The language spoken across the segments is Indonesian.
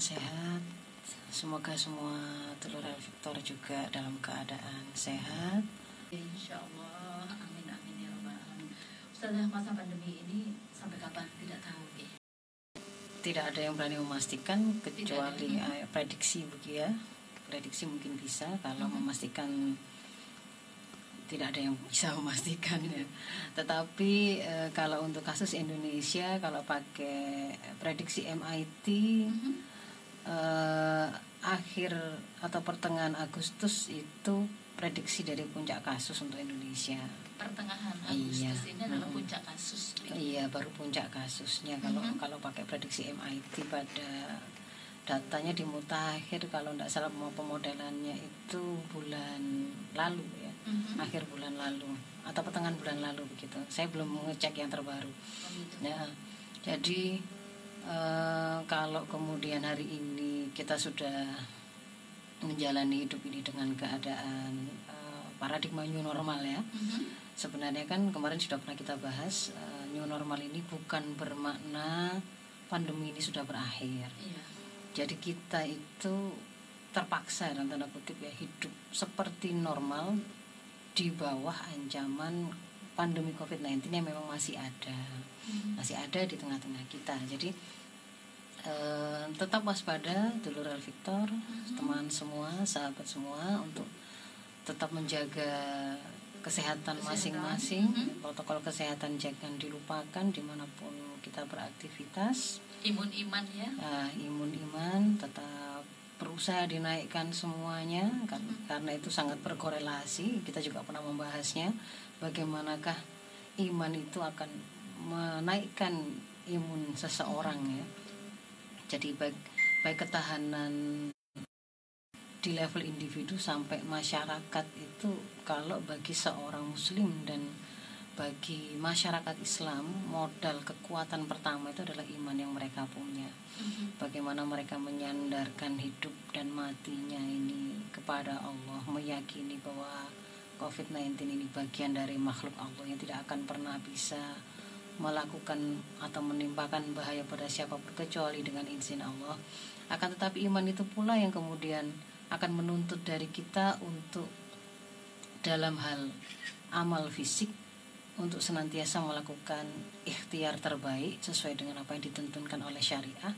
sehat. Semoga semua telur Victor juga dalam keadaan sehat. Insya Allah, amin amin ya rabbal alamin. Ustazah masa pandemi ini sampai kapan tidak tahu ya. Tidak ada yang berani memastikan kecuali eh, prediksi begitu ya. Prediksi mungkin bisa kalau Mhm. memastikan tidak ada yang bisa memastikan ya. Tetapi eh, kalau untuk kasus Indonesia kalau pakai prediksi MIT Mhm. Eh, akhir atau pertengahan Agustus itu prediksi dari puncak kasus untuk Indonesia. Pertengahan Iya. Agustus ini adalah Mhm. puncak kasus. Iya, baru puncak kasusnya kalau Mhm. kalau pakai prediksi MIT pada datanya di mutakhir kalau tidak salah mau pemodelannya itu bulan lalu ya, Mhm. akhir bulan lalu atau pertengahan bulan lalu begitu. Saya belum mengecek yang terbaru. Oh, gitu. Ya, jadi eh, kalau kemudian hari ini kita sudah menjalani hidup ini dengan keadaan eh, paradigma new normal ya. Mhm. Sebenarnya kan kemarin sudah pernah kita bahas eh, new normal ini bukan bermakna pandemi ini sudah berakhir. Iya. Jadi kita itu terpaksa dalam tanda kutip ya hidup seperti normal di bawah ancaman pandemi COVID-19 yang memang masih ada Mhm. masih ada di tengah-tengah kita. Jadi eh, tetap waspada, dulur Victor, teman semua, sahabat semua untuk tetap menjaga kesehatan masing-masing. Mhm. Protokol kesehatan jangan dilupakan di mana pun kita beraktivitas. Imun iman ya. Nah, imun iman tetap berusaha dinaikkan semuanya kan- Mhm. karena itu sangat berkorelasi. Kita juga pernah membahasnya bagaimanakah iman itu akan menaikkan imun seseorang ya. Jadi baik baik ketahanan di level individu sampai masyarakat itu kalau bagi seorang muslim dan bagi masyarakat Islam modal kekuatan pertama itu adalah iman yang mereka punya Mhm. bagaimana mereka menyandarkan hidup dan matinya ini kepada Allah meyakini bahwa COVID-19 ini bagian dari makhluk Allah yang tidak akan pernah bisa melakukan atau menimpakan bahaya pada siapa pun kecuali dengan izin Allah. Akan tetapi iman itu pula yang kemudian akan menuntut dari kita untuk dalam hal amal fisik untuk senantiasa melakukan ikhtiar terbaik sesuai dengan apa yang ditentukan oleh syariah.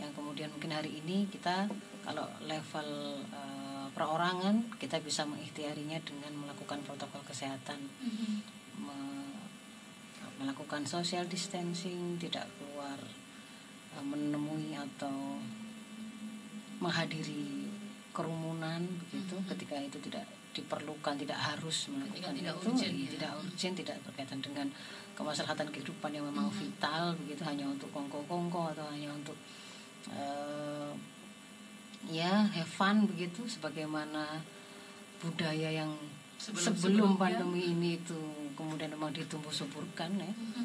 Yang kemudian mungkin hari ini kita kalau level eh, perorangan kita bisa mengikhtiarinya dengan melakukan protokol kesehatan Mhm. me- melakukan social distancing tidak keluar eh, menemui atau menghadiri kerumunan begitu Mhm. ketika itu tidak diperlukan tidak harus melakukan tidak itu urgent ya. tidak urgent tidak berkaitan dengan kemaslahatan kehidupan yang memang Mhm. vital begitu hanya untuk kongko-kongko atau hanya untuk eh, ya have fun begitu sebagaimana budaya yang Sebelum- sebelum, pandemi ini itu kemudian memang ditumbuh suburkan ya Mhm.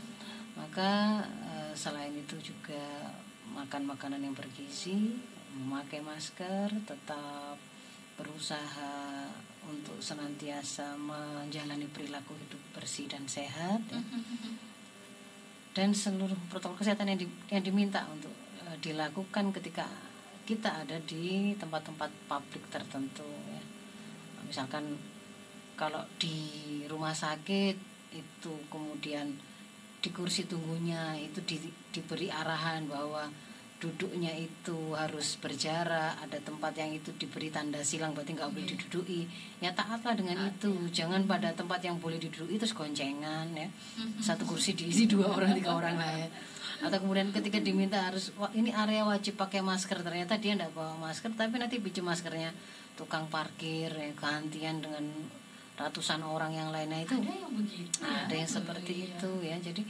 maka eh, selain itu juga makan makanan yang bergizi memakai masker tetap berusaha untuk senantiasa menjalani perilaku hidup bersih dan sehat ya. Mhm. dan seluruh protokol kesehatan yang, di- yang diminta untuk eh, dilakukan ketika kita ada di tempat-tempat publik tertentu ya. misalkan kalau di rumah sakit itu kemudian di kursi tunggunya itu di- diberi arahan bahwa duduknya itu harus berjarak ada tempat yang itu diberi tanda silang berarti nggak boleh Iya. diduduki ya taatlah dengan itu ya. jangan pada tempat yang boleh diduduki terus goncengan ya Mhm. satu kursi diisi dua orang tiga orang lain atau kemudian ketika diminta harus wah ini area wajib pakai masker ternyata dia tidak bawa masker tapi nanti biji maskernya tukang parkir ya, gantian dengan ratusan orang yang lainnya itu ada yang begitu ya. ada yang seperti Iya. itu ya jadi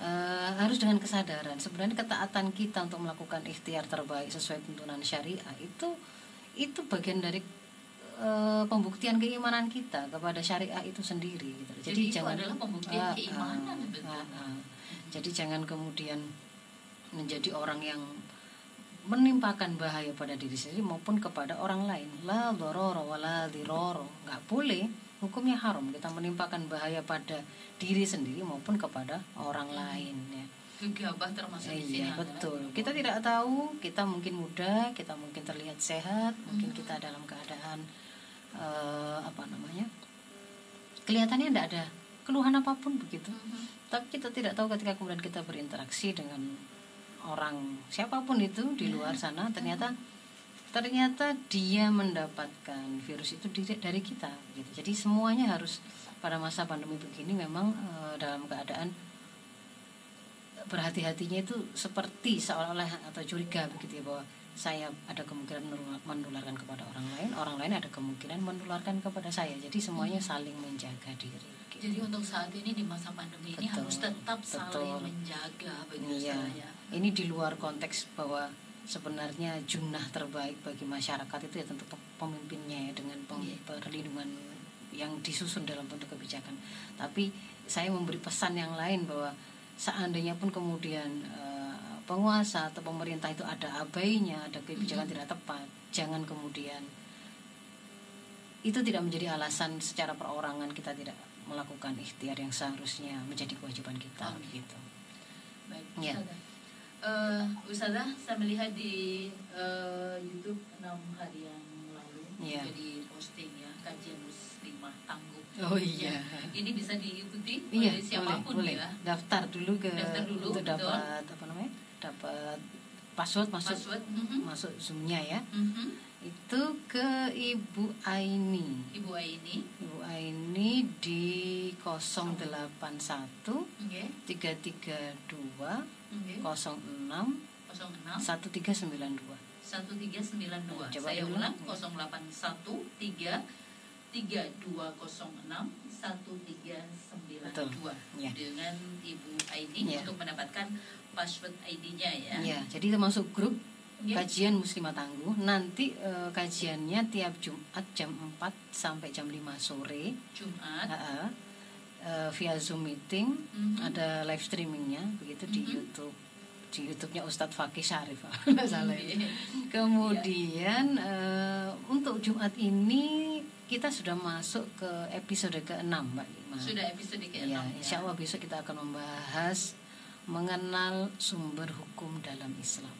eh, harus dengan kesadaran sebenarnya ketaatan kita untuk melakukan ikhtiar terbaik sesuai tuntunan syariah itu itu bagian dari eh, pembuktian keimanan kita kepada syariah itu sendiri gitu. Jadi itu adalah pembuktian ah, keimanan, betul. ah, ah. Jadi jangan kemudian menjadi orang yang menimpakan bahaya pada diri sendiri maupun kepada orang lain. La dororo wala diroro. Nggak boleh. Hukumnya haram kita menimpakan bahaya pada diri sendiri maupun kepada orang lain ya. gegabah termasuk Iya betul. Kita tidak tahu. Kita mungkin muda, kita mungkin terlihat sehat, mungkin kita dalam keadaan eh, apa namanya? Kelihatannya tidak ada keluhan apa pun begitu. Mhm. Tapi kita tidak tahu ketika kemudian kita berinteraksi dengan orang siapa pun itu di luar sana ternyata ternyata dia mendapatkan virus itu dari kita gitu. Jadi semuanya harus pada masa pandemi begini memang eh, dalam keadaan berhati-hatinya itu seperti seolah-olah atau curiga begitu ya bahwa saya ada kemungkinan menul- menularkan kepada orang lain, orang lain ada kemungkinan menularkan kepada saya. Jadi semuanya saling menjaga diri. Jadi untuk saat ini di masa pandemi ini Betul, harus tetap saling betul. menjaga begitu Iya. saya. Ini di luar konteks bahwa sebenarnya junah terbaik bagi masyarakat itu ya tentu pe- pemimpinnya ya dengan Iya. perlindungan yang disusun dalam bentuk kebijakan. Tapi saya memberi pesan yang lain bahwa seandainya pun kemudian eh, penguasa atau pemerintah itu ada abainya, ada kebijakan Mhm. tidak tepat, jangan kemudian itu tidak menjadi alasan secara perorangan kita tidak melakukan ikhtiar yang seharusnya menjadi kewajiban kita Oh, gitu. Baik, Iya. Ustazah. Eh, Ustazah, saya melihat di eh, YouTube enam hari yang lalu Iya. jadi posting ya kajian muslimah tangguh. Oh iya. Ini bisa diikuti Iya, oleh siapa pun boleh, boleh. ya. Daftar dulu ke Daftar dulu, untuk betul. dapat apa namanya? Dapat password masuk Password. mhm, masuk Zoom-nya ya. mhm. Itu ke Ibu Aini. Ibu Aini, Ibu Aini di 081 nggih, 332 nggih. 06 06 1392. 1392. Coba Saya ulang 0813 3206 1392 Betul. Ya. dengan Ibu Aini Ya. untuk mendapatkan password ID-nya ya. Ya, jadi termasuk grup Ya. kajian Muslimah Tangguh. Nanti eh, kajiannya tiap Jumat jam 4 sampai jam 5 sore. Jumat. Ha-ha. Eh, via Zoom meeting Mhm. ada live streamingnya begitu di Mhm. YouTube di YouTube-nya Ustadz Fakih Syarif salah ya. Iya. Kemudian eh, untuk Jumat ini kita sudah masuk ke episode ke-6 Mbak Lima. Sudah episode ke-6 Ya, ya. insya Allah besok kita akan membahas mengenal sumber hukum dalam Islam.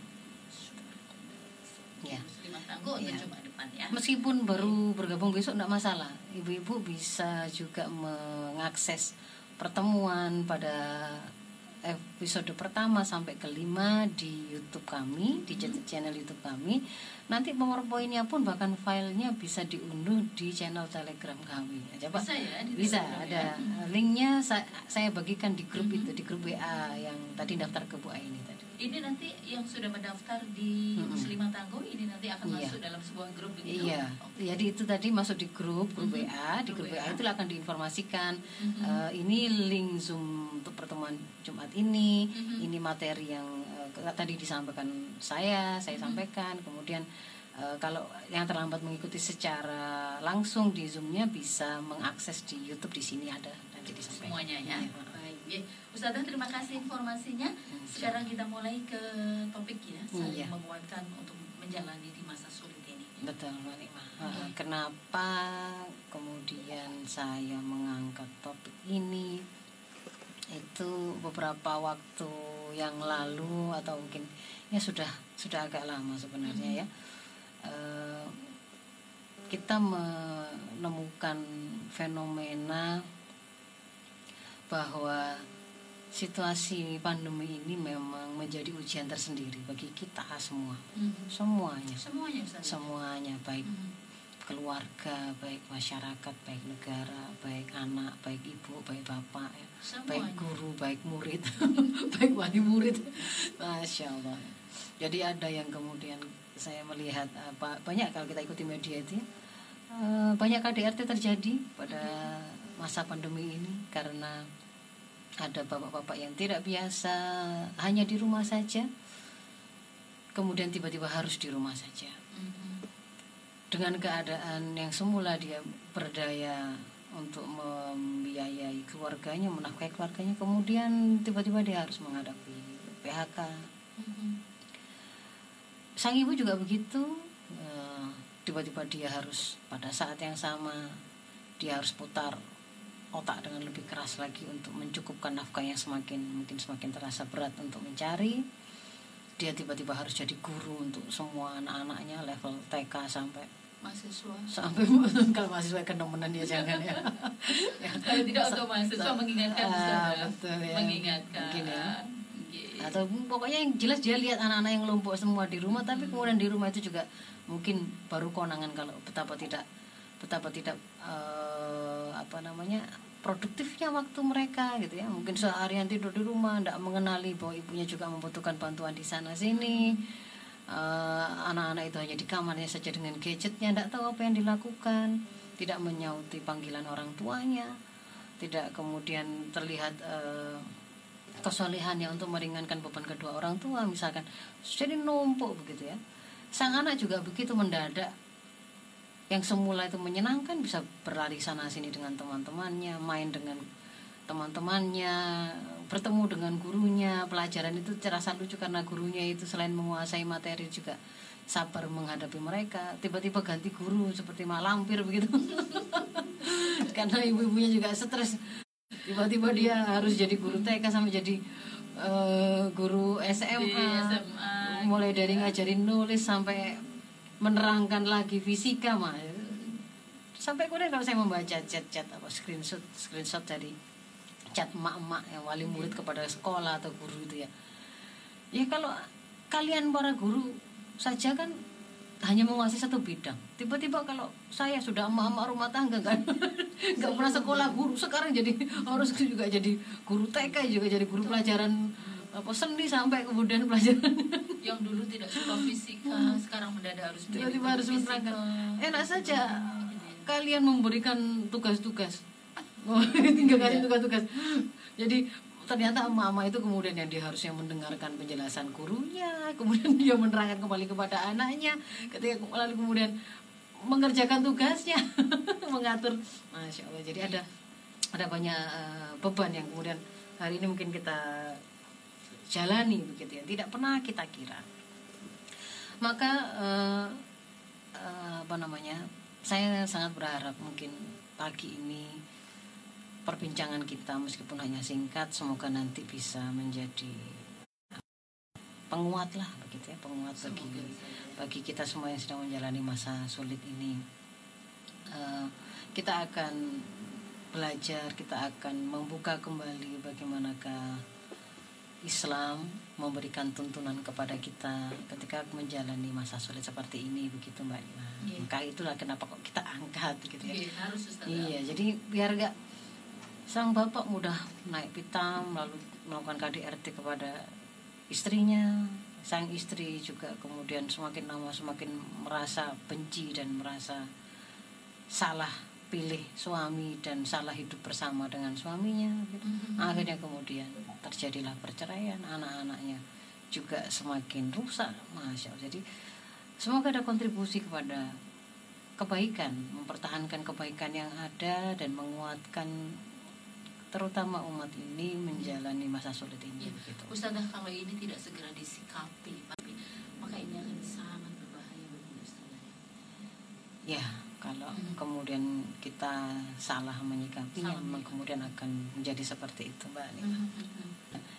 Ya. Tangguh untuk Ya. Jumat depan ya. Meskipun baru bergabung besok tidak masalah. Ibu-ibu bisa juga mengakses pertemuan pada episode pertama sampai kelima di YouTube kami, di Hmm. channel YouTube kami. Nanti powerpointnya pun bahkan filenya bisa diunduh di channel Telegram kami. Coba Bisa ya? bisa Telegram ada ya? linknya saya, saya bagikan di grup Mhm. itu di grup WA yang tadi daftar ke Bu Aini tadi. Ini nanti yang sudah mendaftar di Mm-mm. Muslimah Tangguh ini nanti akan Iya. masuk dalam sebuah grup begitu. Iya, Oke. jadi itu tadi masuk di grup grup Mhm. WA, di Grup grup WA itulah akan diinformasikan Mhm. eh, ini link Zoom untuk pertemuan Jumat ini, Mhm. ini materi yang ke- tadi disampaikan saya, saya Mhm. sampaikan. Kemudian eh, kalau yang terlambat mengikuti secara langsung di Zoomnya bisa mengakses di YouTube di sini ada nanti disampaikan. semuanya ya. Iya. Ya. Ustazah terima kasih informasinya. Sekarang kita mulai ke topik ya, saling Iya. menguatkan untuk menjalani di masa sulit ini. Betul, Mbak. Eh, Kenapa kemudian saya mengangkat topik ini? Itu beberapa waktu yang lalu atau mungkin ya sudah sudah agak lama sebenarnya ya. Eh, kita menemukan fenomena bahwa situasi pandemi ini memang menjadi ujian tersendiri bagi kita semua, Mhm. semuanya Semuanya Ustazah. semuanya baik Mhm. keluarga, baik masyarakat, baik negara, baik anak, baik ibu, baik bapak, ya. baik Semuanya. guru, baik murid, baik wali murid, masya Allah. Jadi ada yang kemudian saya melihat apa banyak kalau kita ikuti media itu, ya, eh, banyak KDRT terjadi pada masa pandemi ini karena ada bapak-bapak yang tidak biasa hanya di rumah saja, kemudian tiba-tiba harus di rumah saja Mhm. dengan keadaan yang semula dia berdaya untuk membiayai keluarganya, menafkahi keluarganya, kemudian tiba-tiba dia harus menghadapi PHK, Mhm. sang ibu juga begitu Eh, tiba-tiba dia harus pada saat yang sama dia harus putar otak dengan lebih keras lagi untuk mencukupkan nafkah yang semakin mungkin semakin terasa berat untuk mencari dia tiba-tiba harus jadi guru untuk semua anak-anaknya level TK sampai mahasiswa sampai kalau mahasiswa kenomenan ya jangan ya kalau tidak untuk mahasiswa mengingatkan Ah, betul ya. mengingatkan Mungkin ya. Nggih. atau pokoknya yang jelas dia lihat anak-anak yang lumpuh semua di rumah tapi kemudian di rumah itu juga mungkin baru konangan kalau betapa tidak betapa tidak eh, apa namanya produktifnya waktu mereka gitu ya. Mungkin seharian tidur di rumah tidak mengenali bahwa ibunya juga membutuhkan bantuan di sana sini. Eh, anak-anak itu hanya di kamarnya saja dengan gadgetnya tidak tahu apa yang dilakukan. Tidak menyauti panggilan orang tuanya. Tidak kemudian terlihat eh, kesolehannya untuk meringankan beban kedua orang tua misalkan. Jadi numpuk begitu ya. Sang anak juga begitu mendadak yang semula itu menyenangkan bisa berlari sana sini dengan teman-temannya main dengan teman-temannya bertemu dengan gurunya. Pelajaran itu terasa lucu karena gurunya itu selain menguasai materi juga sabar menghadapi mereka. Tiba-tiba ganti guru seperti mak lampir begitu. Karena ibu-ibunya juga stres. Tiba-tiba dia harus jadi guru TK sampai jadi eh, guru SMA, Di SMA, mulai dari ngajarin nulis sampai menerangkan lagi fisika mah sampai kemudian kalau saya membaca chat-chat apa screenshot screenshot dari chat emak-emak yang wali murid kepada sekolah atau guru itu ya. Ya kalau kalian para guru saja kan hanya menguasai satu bidang. Tiba-tiba kalau saya sudah emak-emak rumah tangga kan? Nggak pernah sekolah guru. Sekarang jadi harus juga jadi guru TK juga jadi guru pelajaran apa seni sampai kemudian pelajaran. Yang dulu tidak suka fisika sekarang mendadak harus tiba-tiba harus menerangkan enak saja Gitu ya. kalian memberikan tugas-tugas. Oh, tinggal kasih tugas-tugas. Jadi ternyata emak-emak itu kemudian yang dia harusnya mendengarkan penjelasan gurunya kemudian dia menerangkan kembali kepada anaknya ketika lalu kemudian mengerjakan tugasnya mengatur. Masya allah jadi ada ada banyak eh, beban yang kemudian hari ini mungkin kita jalani begitu ya. Tidak pernah kita kira. Maka eh, eh, apa namanya saya sangat berharap mungkin pagi ini perbincangan kita meskipun hanya singkat semoga nanti bisa menjadi penguat lah begitu ya penguat bagi bagi kita semua yang sedang menjalani masa sulit ini. Eh, kita akan belajar kita akan membuka kembali bagaimanakah Islam memberikan tuntunan kepada kita ketika menjalani masa sulit seperti ini begitu mbak Ina. Iya. maka itulah kenapa kok kita angkat gitu ya Nggih, harus. Iya, jadi biar gak sang bapak mudah naik pitam lalu melakukan KDRT kepada istrinya, sang istri juga kemudian semakin lama semakin merasa benci dan merasa salah pilih suami dan salah hidup bersama dengan suaminya. gitu. Mhm. Akhirnya kemudian terjadilah perceraian, anak-anaknya juga semakin rusak, masya Allah. Jadi semoga ada kontribusi kepada kebaikan, mempertahankan kebaikan yang ada dan menguatkan terutama umat ini menjalani masa sulit ini. Ya, begitu. Ustazah kalau ini tidak segera disikapi, maka ini akan sangat berbahaya bagi Ustazah. Ya, kalau Hmm. kemudian kita salah menyikapinya, Salah kemudian akan menjadi seperti itu, Mbak. Nina. Mhm.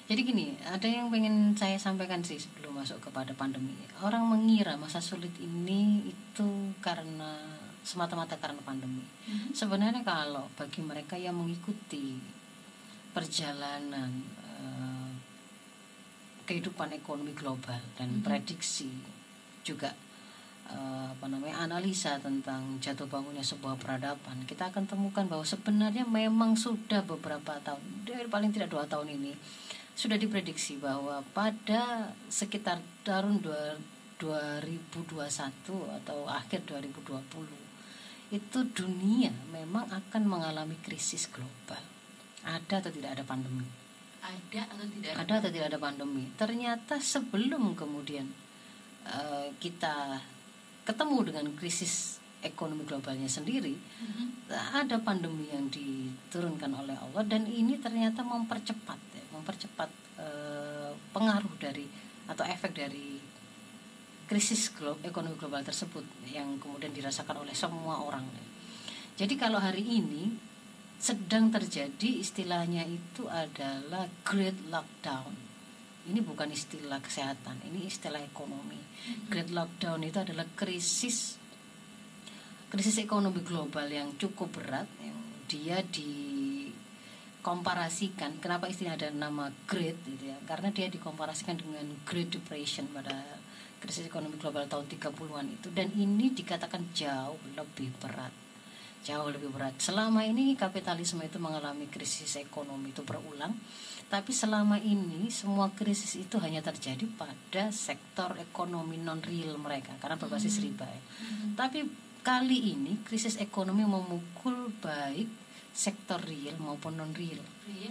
Jadi gini, ada yang pengen saya sampaikan sih sebelum masuk kepada pandemi. Orang mengira masa sulit ini itu karena semata-mata karena pandemi. Mhm. Sebenarnya kalau bagi mereka yang mengikuti perjalanan eh, kehidupan ekonomi global dan Mhm. prediksi juga eh, apa namanya analisa tentang jatuh bangunnya sebuah peradaban, kita akan temukan bahwa sebenarnya memang sudah beberapa tahun, dari paling tidak dua tahun ini sudah diprediksi bahwa pada sekitar tahun dua- 2021 atau akhir 2020 itu dunia memang akan mengalami krisis global. Ada atau tidak ada pandemi? Ada atau tidak Ada atau tidak ada pandemi? Ternyata sebelum kemudian eh, kita ketemu dengan krisis ekonomi globalnya sendiri, Mhm. ada pandemi yang diturunkan oleh Allah dan ini ternyata mempercepat mempercepat eh, pengaruh dari atau efek dari krisis glo- ekonomi global tersebut yang kemudian dirasakan oleh semua orang. Jadi kalau hari ini sedang terjadi istilahnya itu adalah great lockdown. Ini bukan istilah kesehatan, ini istilah ekonomi. Great lockdown itu adalah krisis krisis ekonomi global yang cukup berat yang dia dikomparasikan. Kenapa istilah ada nama Great gitu ya? Karena dia dikomparasikan dengan Great Depression pada krisis ekonomi global tahun 30-an itu. Dan ini dikatakan jauh lebih berat. Jauh lebih berat. Selama ini kapitalisme itu mengalami krisis ekonomi itu berulang. Tapi selama ini semua krisis itu hanya terjadi pada sektor ekonomi non real mereka. Karena berbasis riba ya. Tapi kali ini krisis ekonomi memukul baik sektor real maupun non real.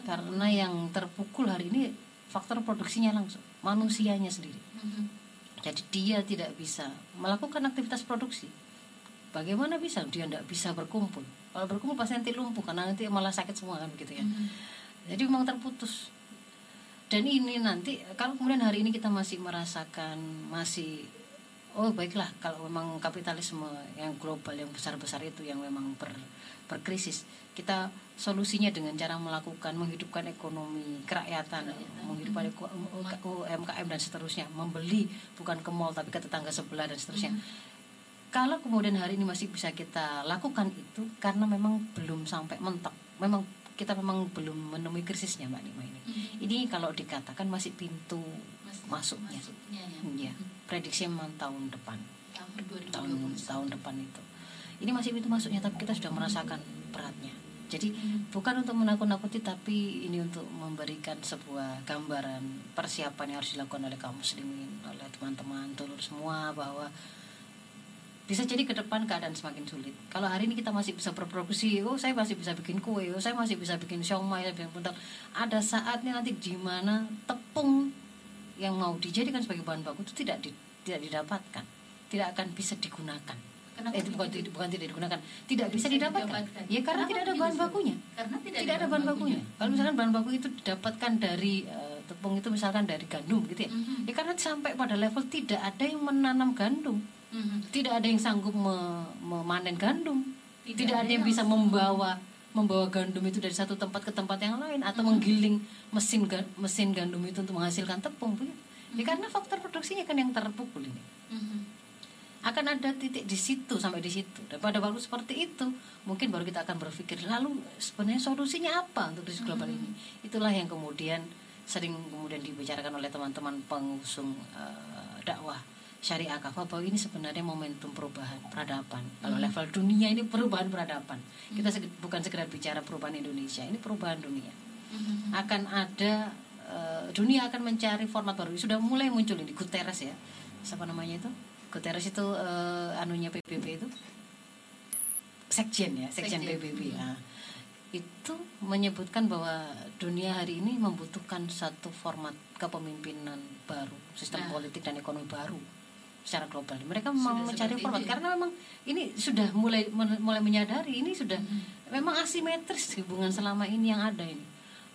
Karena yang terpukul hari ini faktor produksinya langsung manusianya sendiri. Mhm. jadi dia tidak bisa melakukan aktivitas produksi. Bagaimana bisa? Dia tidak bisa berkumpul. Kalau berkumpul pasti nanti lumpuh karena nanti malah sakit semua kan begitu ya. Mhm. jadi memang terputus. Dan ini nanti kalau kemudian hari ini kita masih merasakan masih oh baiklah kalau memang kapitalisme yang global yang besar-besar itu yang memang ber, berkrisis kita solusinya dengan cara melakukan menghidupkan ekonomi kerakyatan menghidupkan eko- UMKM dan seterusnya. Membeli bukan ke mall tapi ke tetangga sebelah dan seterusnya. Kalau kemudian hari ini masih bisa kita lakukan itu karena memang belum sampai mentok. Memang kita memang belum menemui krisisnya mbak Nima ini. Mhm. ini kalau dikatakan masih pintu Mas- masuknya. masuknya ya. ya prediksi memang tahun depan. Tahun 2021. tahun tahun depan itu ini masih pintu masuknya tapi kita sudah merasakan beratnya jadi bukan untuk menakut-nakuti tapi ini untuk memberikan sebuah gambaran persiapan yang harus dilakukan oleh kaum muslimin oleh teman-teman dulur semua bahwa bisa jadi ke depan keadaan semakin sulit. Kalau hari ini kita masih bisa berproduksi, oh saya masih bisa bikin kue, oh saya masih bisa bikin siomay, saya bikin puntal. Ada saatnya nanti di mana tepung yang mau dijadikan sebagai bahan baku itu tidak di- tidak didapatkan, tidak akan bisa digunakan. Kenapa Eh, itu bukan, begitu? bukan tidak digunakan, tidak bisa bisa didapatkan. didapatkan. Ya karena Kenapa tidak ada bahan bakunya. Karena tidak, Tidak ada bahan bakunya. Kalau misalkan bahan baku itu didapatkan dari eh, tepung itu misalkan dari gandum gitu ya. Mhm. Ya karena sampai pada level tidak ada yang menanam gandum Mhm. tidak ada yang sanggup me- memanen gandum Tidak tidak, ada yang yang bisa membawa membawa gandum itu dari satu tempat ke tempat yang lain atau menggiling mesin ga- mesin gandum itu untuk menghasilkan tepung begitu ya karena faktor produksinya kan yang terpukul ini Mhm. Akan ada titik di situ sampai di situ. Dan pada waktu seperti itu mungkin baru kita akan berpikir lalu sebenarnya solusinya apa untuk krisis global ini? Itulah yang kemudian sering kemudian dibicarakan oleh teman-teman pengusung eh, dakwah syariah kafah bahwa ini sebenarnya momentum perubahan peradaban. Kalau level dunia ini perubahan peradaban. Kita seg- bukan sekedar bicara perubahan Indonesia ini perubahan dunia. Akan ada eh, dunia akan mencari format baru. Sudah mulai muncul ini Guterres ya. Siapa namanya itu Guterres itu eh, anunya PBB itu sekjen ya sekjen, Sekjen. PBB ya. itu menyebutkan bahwa dunia hari ini membutuhkan satu format kepemimpinan baru sistem Nah. politik dan ekonomi baru secara global mereka Sudah mau mencari format ya? karena memang ini sudah mulai mulai menyadari ini sudah Mhm. memang asimetris hubungan selama ini yang ada ini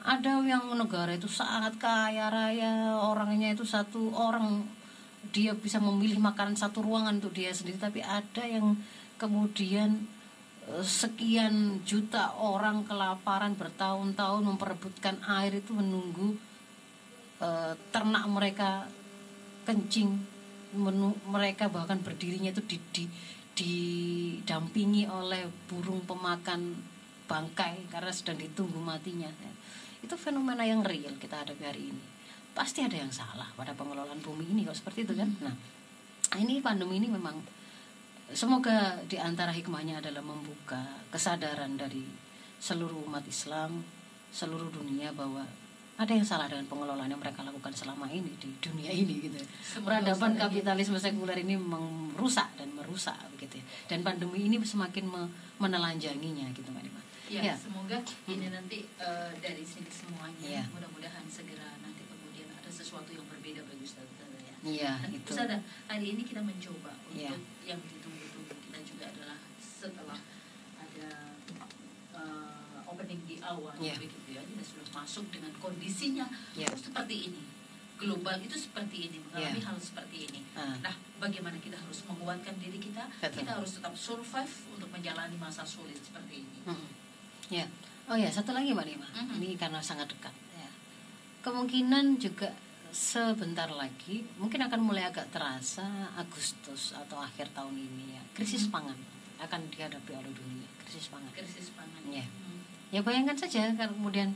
ada yang negara itu sangat kaya raya orangnya itu satu orang dia bisa memilih makanan satu ruangan untuk dia sendiri tapi ada yang kemudian eh, sekian juta orang kelaparan bertahun-tahun memperebutkan air itu menunggu eh, ternak mereka kencing menu- mereka bahkan berdirinya itu di, di, didampingi oleh burung pemakan bangkai karena sedang ditunggu matinya. Itu fenomena yang real kita hadapi hari ini pasti ada yang salah pada pengelolaan bumi ini kalau seperti itu kan nah ini pandemi ini memang semoga di antara hikmahnya adalah membuka kesadaran dari seluruh umat Islam seluruh dunia bahwa ada yang salah dengan pengelolaan yang mereka lakukan selama ini di dunia ini gitu. Semoga Peradaban kapitalisme sekuler ini merusak dan merusak begitu ya. Dan pandemi ini semakin me- menelanjanginya gitu Mbak Nima. Ya, Ya. semoga ini nanti eh, dari sini semuanya Ya. mudah-mudahan segera nanti sesuatu yang berbeda bagi Ustazah ya. Iya, Nah, itu. Ustazah, hari ini kita mencoba untuk Ya. yang ditunggu-tunggu kita juga adalah setelah ada eh, opening di awal Ya. begitu ya kita sudah masuk dengan kondisinya Ya. seperti ini global itu seperti ini mengalami Iya. hal seperti ini. Ah. Nah, bagaimana kita harus menguatkan diri kita? Betul. Kita harus tetap survive untuk menjalani masa sulit seperti ini. Mm-mm. Ya. Oh ya, satu lagi Mbak Nima. Mhm. Ini karena sangat dekat. Ya. Kemungkinan juga sebentar lagi mungkin akan mulai agak terasa Agustus atau akhir tahun ini ya. Krisis Mhm. pangan akan dihadapi oleh dunia. Krisis pangan. Krisis pangan. Hmm. Ya bayangkan saja kalau kemudian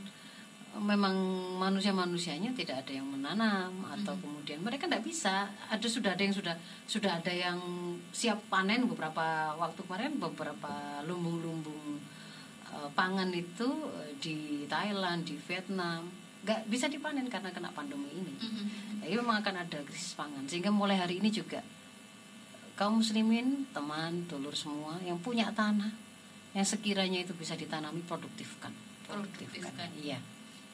eh, memang manusia-manusianya tidak ada yang menanam atau Mhm. kemudian mereka tidak bisa. Ada sudah ada yang sudah sudah ada yang siap panen beberapa waktu kemarin beberapa lumbung-lumbung eh, pangan itu eh, di Thailand, di Vietnam nggak bisa dipanen karena kena pandemi ini. Mhm. Jadi memang akan ada krisis pangan sehingga mulai hari ini juga kaum muslimin, teman, dulur semua yang punya tanah yang sekiranya itu bisa ditanami produktifkan. Produktifkan. Iya.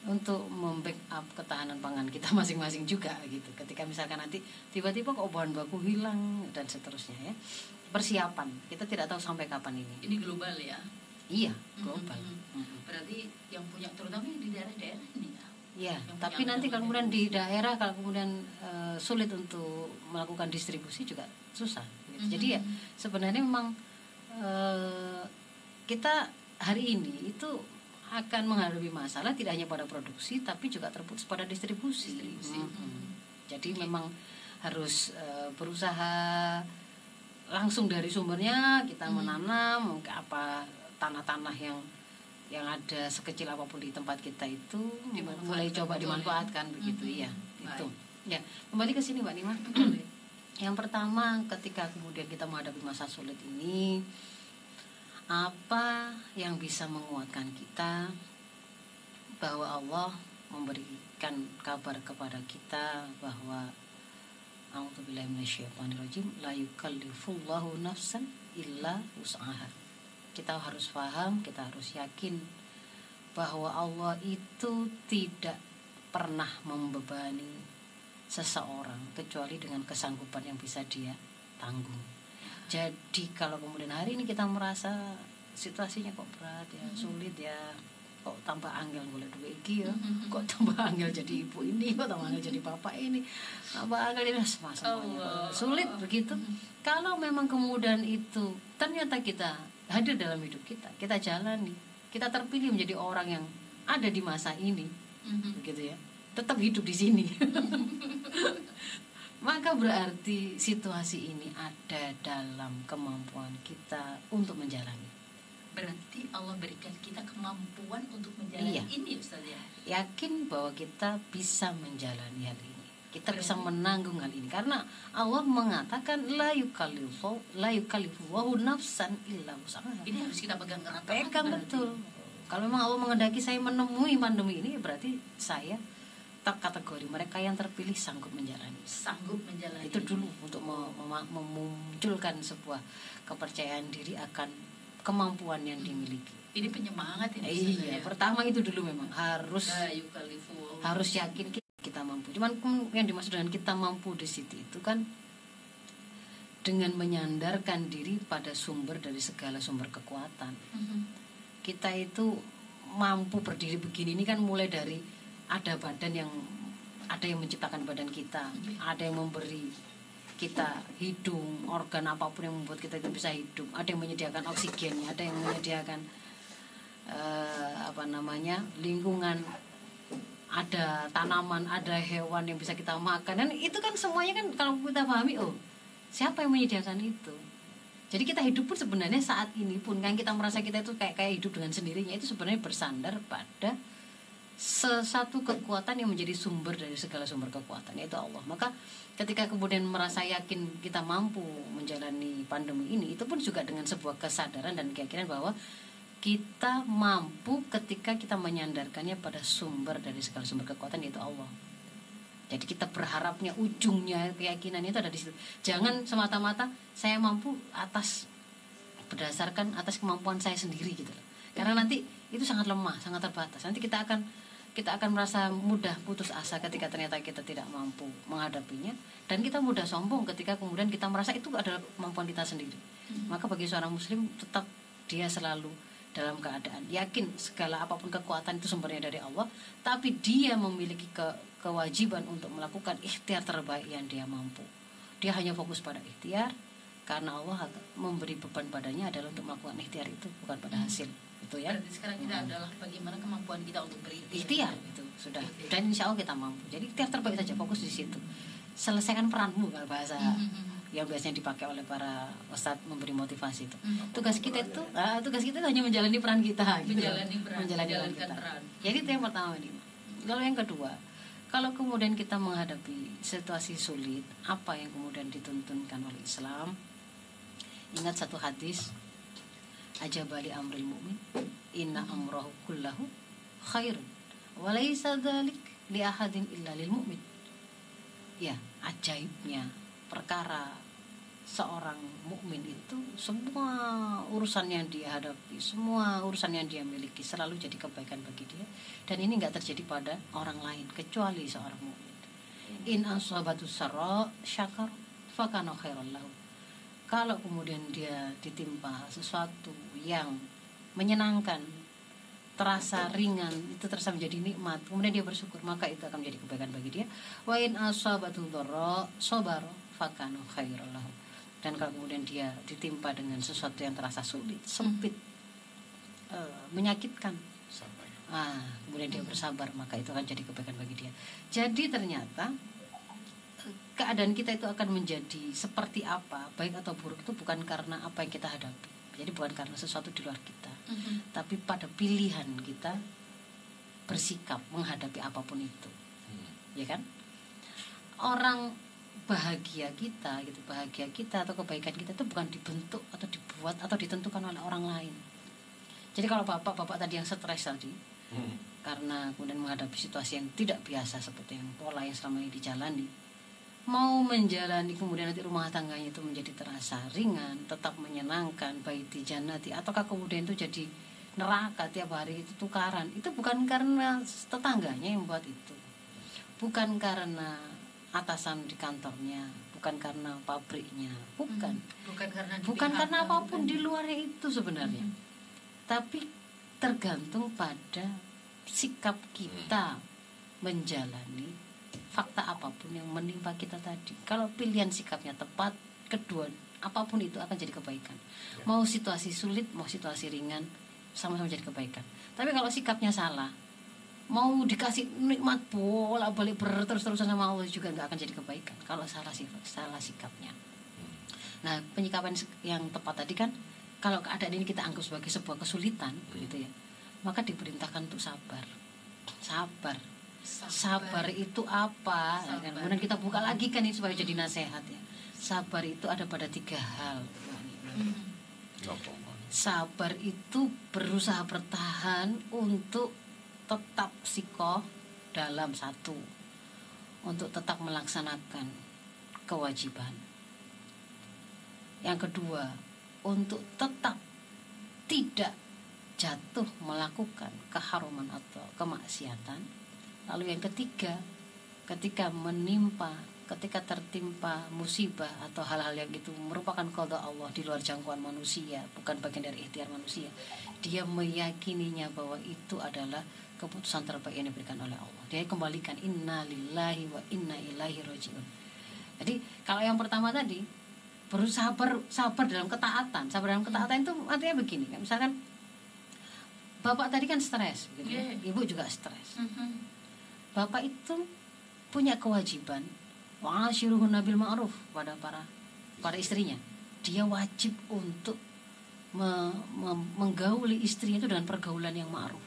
Untuk membackup ketahanan pangan kita masing-masing juga gitu. Ketika misalkan nanti tiba-tiba kok bahan baku hilang dan seterusnya ya. Persiapan. Kita tidak tahu sampai kapan ini. Ini global ya. Iya, global. Mhm. Mhm. Berarti yang punya terutama yang di daerah-daerah ini ya. Yang tapi nanti kalau kemudian di daerah kalau kemudian eh, sulit untuk melakukan distribusi juga susah. gitu. Jadi ya sebenarnya memang eh, kita hari ini itu akan menghadapi masalah tidak hanya pada produksi tapi juga terputus pada distribusi. Distribusi. Mhm. Jadi Oke. memang harus eh, berusaha langsung dari sumbernya kita Mhm. menanam mungkin apa tanah-tanah yang yang ada sekecil apa pun di tempat kita itu mulai coba dimanfaatkan ya. begitu Mhm. ya itu ya kembali ke sini mbak Nima yang pertama ketika kemudian kita menghadapi masa sulit ini apa yang bisa menguatkan kita bahwa Allah memberikan kabar kepada kita bahwa A'udzubillahi minasyaitonirrajim la yukallifullahu nafsan illa wus'aha. Kita harus paham, kita harus yakin bahwa Allah itu tidak pernah membebani seseorang kecuali dengan kesanggupan yang bisa dia tanggung. Jadi kalau kemudian hari ini kita merasa situasinya kok berat ya, Mhm. sulit ya, kok tambah angel boleh duit iki ya, Mhm. kok tambah angel jadi ibu ini, kok tambah angel jadi bapak ini, tambah angel ini semuanya sulit begitu. Kalau memang kemudian itu ternyata kita hadir dalam hidup kita, kita jalani, kita terpilih menjadi orang yang ada di masa ini, Mhm. begitu ya. Tetap hidup di sini. Maka berarti situasi ini ada dalam kemampuan kita untuk menjalani. Berarti Allah berikan kita kemampuan untuk menjalani Iya. ini Ustaz ya. yakin bahwa kita bisa menjalani hal ini kita bisa menanggung hal ini karena Allah mengatakan la yukallifu la yukallifu nafsan illa wus'aha Ini harus kita pegang erat. pegang betul kalau memang Allah mengendaki saya menemui pandemi ini berarti saya tak kategori mereka yang terpilih sanggup menjalani Sanggup menjalani. itu dulu untuk mem- mem- memunculkan sebuah kepercayaan diri akan kemampuan yang dimiliki Ini penyemangat ini iya ya. pertama itu dulu memang harus harus yakin ki- kita mampu. Cuman yang dimaksud dengan kita mampu di situ itu kan dengan menyandarkan diri pada sumber dari segala sumber kekuatan. Mhm. kita itu mampu berdiri begini ini kan mulai dari ada badan yang ada yang menciptakan badan kita, ada yang memberi kita hidung, organ apa pun yang membuat kita itu bisa hidup, ada yang menyediakan oksigennya, ada yang menyediakan eh, apa namanya lingkungan, ada tanaman, ada hewan yang bisa kita makan dan itu kan semuanya kan kalau kita pahami oh siapa yang menyediakan itu jadi kita hidup pun sebenarnya saat ini pun kan kita merasa kita itu kayak kayak hidup dengan sendirinya itu sebenarnya bersandar pada sesatu kekuatan yang menjadi sumber dari segala sumber kekuatan yaitu Allah. Maka ketika kemudian merasa yakin kita mampu menjalani pandemi ini itu pun juga dengan sebuah kesadaran dan keyakinan bahwa kita mampu ketika kita menyandarkannya pada sumber dari segala sumber kekuatan yaitu Allah. Jadi kita berharapnya ujungnya keyakinan itu ada di situ. Jangan semata-mata saya mampu atas berdasarkan atas kemampuan saya sendiri gitu loh. Karena nanti itu sangat lemah, sangat terbatas. Nanti kita akan kita akan merasa mudah putus asa ketika ternyata kita tidak mampu menghadapinya dan kita mudah sombong ketika kemudian kita merasa itu adalah kemampuan kita sendiri. Maka bagi seorang muslim tetap dia selalu dalam keadaan yakin segala apa pun kekuatan itu sumbernya dari Allah, tapi dia memiliki ke kewajiban untuk melakukan ikhtiar terbaik yang dia mampu. Dia hanya fokus pada ikhtiar karena Allah memberi beban padanya adalah untuk melakukan ikhtiar itu bukan pada Hmm. hasil. Itu ya. Berarti sekarang kita adalah bagaimana kemampuan kita untuk berikhtiar. Ikhtiar itu sudah Ikhtiar. dan insya Allah kita mampu. Jadi ikhtiar terbaik saja fokus di situ. Selesaikan peranmu kalau bahasa Mhm. Yang biasanya dipakai oleh para ustadz memberi motivasi itu. Mhm. Tugas kita itu, ah, tugas kita itu hanya menjalani peran kita. gitu. Menjalani peran, Menjalani peran kita. peran. Jadi itu yang pertama nih. Lalu yang kedua, kalau kemudian kita menghadapi situasi sulit, apa yang kemudian dituntunkan oleh Islam? Ingat satu hadis, aja bali amril mu'min, inna amrahu kullahu khairun, walaysa dhalik li ahadin illa lil mu'min. Ya, ajaibnya perkara seorang mukmin itu semua urusan yang dia hadapi, semua urusan yang dia miliki selalu jadi kebaikan bagi dia dan ini nggak terjadi pada orang lain kecuali seorang mukmin. In asabatu sarra syakar fakana khairan lahu. Kalau kemudian dia ditimpa sesuatu yang menyenangkan, terasa ringan, itu terasa menjadi nikmat, kemudian dia bersyukur, maka itu akan menjadi kebaikan bagi dia. Wa in asabatu dharra sabara fakana khairan lahu dan kalau kemudian dia ditimpa dengan sesuatu yang terasa sulit, sempit, eh, menyakitkan, Sabar. ah, kemudian dia bersabar, maka itu akan jadi kebaikan bagi dia. Jadi ternyata keadaan kita itu akan menjadi seperti apa, baik atau buruk itu bukan karena apa yang kita hadapi. Jadi bukan karena sesuatu di luar kita, Mhm. tapi pada pilihan kita bersikap menghadapi apa pun itu Hmm. ya kan orang bahagia kita gitu. Bahagia kita atau kebaikan kita itu bukan dibentuk atau dibuat atau ditentukan oleh orang lain. Jadi kalau bapak bapak tadi yang stres tadi Hmm. karena kemudian menghadapi situasi yang tidak biasa seperti yang pola yang selama ini dijalani mau menjalani kemudian nanti rumah tangganya itu menjadi terasa ringan tetap menyenangkan baik di janati ataukah kemudian itu jadi neraka tiap hari itu tukaran itu bukan karena tetangganya yang buat itu. Bukan karena atasan di kantornya bukan karena pabriknya bukan Mhm. Bukan karena di bukan karena apa pun bukan. di luarnya itu sebenarnya Mhm. tapi tergantung pada sikap kita menjalani fakta apa pun yang menimpa kita tadi. Kalau pilihan sikapnya tepat, kedua apa pun itu akan jadi kebaikan. Ya. Mau situasi sulit, mau situasi ringan, sama-sama jadi kebaikan. Tapi kalau sikapnya salah, mau dikasih nikmat bola balik berterus-terusan sama Allah juga nggak akan jadi kebaikan. Kalau salah sifat, salah sikapnya. Hmm. Nah, penyikapan yang tepat tadi kan kalau keadaan ini kita anggap sebagai sebuah kesulitan, Hmm. gitu ya, maka diperintahkan untuk sabar. Sabar. Sabar itu apa? Sabar. Dan kemudian kita buka lagi kan ini supaya jadi nasihat ya. Sabar itu ada pada tiga hal. Apa, Mbak? Sabar itu berusaha bertahan untuk tetap sikoh dalam satu, untuk tetap melaksanakan kewajiban. Yang kedua, untuk tetap tidak jatuh melakukan keharuman atau kemaksiatan. Lalu yang ketiga, ketika menimpa, ketika tertimpa musibah atau hal-hal yang itu merupakan qada Allah di luar jangkauan manusia, bukan bagian dari ikhtiar manusia. Dia meyakininya bahwa itu adalah keputusan terbaik yang diberikan oleh Allah. Dia kembalikan inna lillahi wa inna ilaihi rajiun. Jadi kalau yang pertama tadi berusaha sabar, sabar dalam ketaatan. Sabar dalam ketaatan itu artinya begini, kan? misalkan bapak tadi kan stres, gitu. ya. Iya. ibu juga stres. Mhm. Bapak itu punya kewajiban wa'ashiruhun nabil ma'ruf pada para para istrinya. Dia wajib untuk me- me- menggauli istrinya itu dengan pergaulan yang ma'ruf.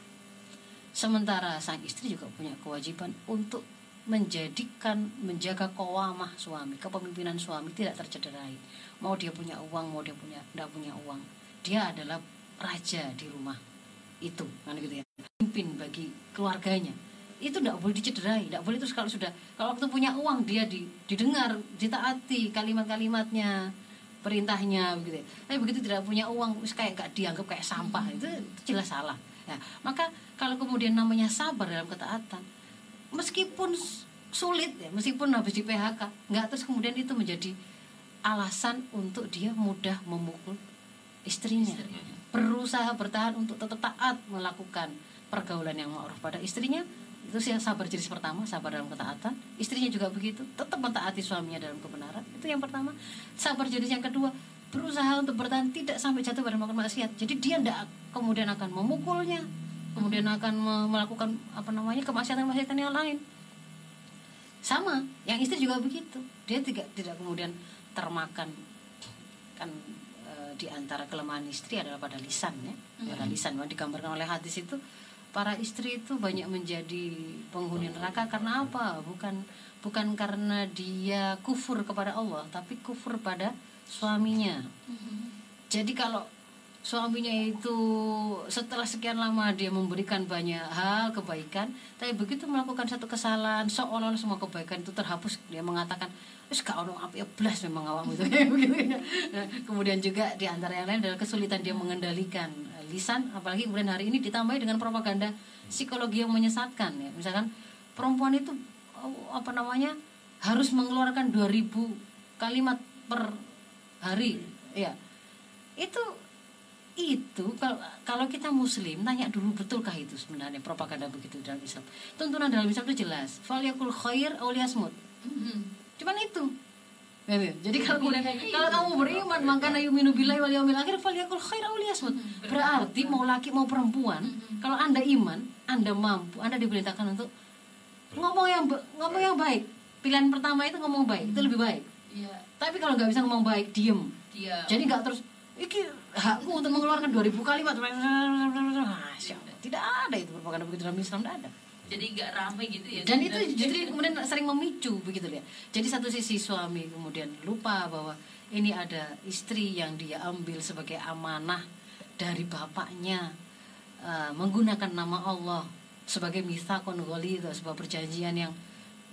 Sementara sang istri juga punya kewajiban untuk menjadikan menjaga kewamah suami, kepemimpinan suami tidak tercederai. Mau dia punya uang, mau dia punya tidak punya uang, dia adalah raja di rumah itu, kan gitu ya. Pimpin bagi keluarganya. Itu tidak boleh dicederai, tidak boleh terus kalau sudah kalau waktu punya uang dia di- didengar, ditaati kalimat-kalimatnya, perintahnya begitu. Tapi begitu tidak punya uang, kayak gak dianggap kayak sampah, itu, itu jelas salah. Ya, maka kalau kemudian namanya sabar dalam ketaatan, meskipun sulit ya, meskipun habis di PHK, nggak terus kemudian itu menjadi alasan untuk dia mudah memukul istrinya. Istrinya. Berusaha bertahan untuk tetap taat melakukan pergaulan yang ma'ruf pada istrinya, itu sih sabar jenis pertama sabar dalam ketaatan. Istrinya juga begitu. Tetap mentaati suaminya dalam kebenaran. Itu yang pertama. Sabar jenis yang kedua berusaha untuk bertahan tidak sampai jatuh pada melakukan maksiat. Jadi dia tidak kemudian akan memukulnya kemudian akan me- melakukan apa namanya kemaksiatan-kemaksiatan yang lain. Sama yang istri juga begitu. Dia tidak tidak kemudian termakan kan e, di antara kelemahan istri adalah pada lisan ya. Pada lisan. Memang digambarkan oleh hadis itu para istri itu banyak menjadi penghuni neraka. Karena apa? Bukan bukan karena dia kufur kepada Allah tapi kufur pada suaminya. Jadi kalau suaminya itu setelah sekian lama dia memberikan banyak hal kebaikan, tapi begitu melakukan satu kesalahan seolah-olah semua kebaikan itu terhapus, dia mengatakan, "Wis gak ya blas memang awakmu. Itu." Nah, Kemudian juga di antara yang lain adalah kesulitan dia mengendalikan lisan, apalagi kemudian hari ini ditambahi dengan propaganda psikologi yang menyesatkan ya. Misalkan perempuan itu oh, apa namanya? harus mengeluarkan 2000 kalimat per hari, ya itu itu kalau kalau kita muslim tanya dulu betulkah itu sebenarnya propaganda begitu dalam Islam tuntunan dalam Islam itu jelas falyakul khair liyasmut cuman itu. Jadi kalau kemudian kalau kamu beriman maka yuminu billahi wal yaumil akhir falyakul khair aw liyasmut. Berarti mau laki mau perempuan, kalau Anda iman, Anda mampu, Anda diperintahkan untuk ngomong yang ngomong yang baik. Pilihan pertama itu ngomong baik, itu lebih baik. Iya, Tapi kalau nggak bisa ngomong baik, diem. dia Jadi nggak terus iki hakku untuk mengeluarkan 2000 kalimat. Tidak ada itu propaganda begitu dalam Islam tidak ada. Jadi nggak ramai gitu ya. Dan itu justru kemudian sering memicu begitu ya. Jadi satu sisi suami kemudian lupa bahwa ini ada istri yang dia ambil sebagai amanah dari bapaknya eh, menggunakan nama Allah sebagai mitsaqun itu sebuah perjanjian yang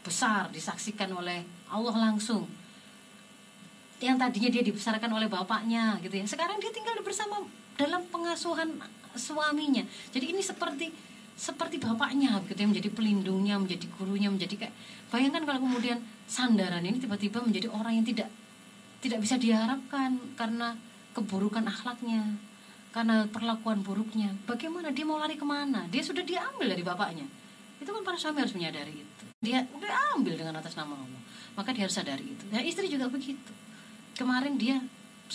besar disaksikan oleh Allah langsung yang tadinya dia dibesarkan oleh bapaknya gitu ya sekarang dia tinggal bersama dalam pengasuhan suaminya jadi ini seperti seperti bapaknya gitu ya menjadi pelindungnya menjadi gurunya menjadi kayak bayangkan kalau kemudian sandaran ini tiba-tiba menjadi orang yang tidak tidak bisa diharapkan karena keburukan akhlaknya karena perlakuan buruknya. Bagaimana? Dia mau lari ke mana? Dia sudah diambil dari bapaknya. Itu kan para suami harus menyadari itu. Dia udah ambil dengan atas nama Allah. Maka dia harus sadari itu. Nah istri juga begitu. Kemarin dia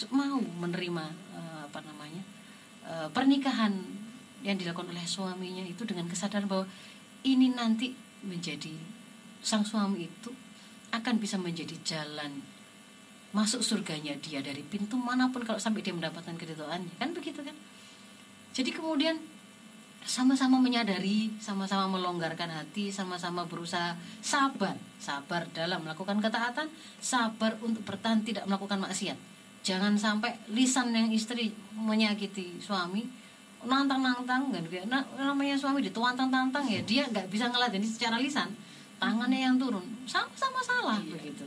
mau menerima eh, apa namanya eh, pernikahan yang dilakukan oleh suaminya itu dengan kesadaran bahwa ini nanti menjadi sang suami itu akan bisa menjadi jalan masuk surganya dia dari pintu mana pun kalau sampai dia mendapatkan keridhaannya kan begitu kan? Jadi kemudian sama-sama menyadari sama-sama melonggarkan hati sama-sama berusaha sabar sabar dalam melakukan ketaatan sabar untuk bertahan tidak melakukan maksiat. Jangan sampai lisan yang istri menyakiti suami nantang-nantang kan. Nah, namanya suami dituantang-tantang ya dia nggak bisa ngeladen secara lisan. Tangannya yang turun. Sama-sama salah begitu.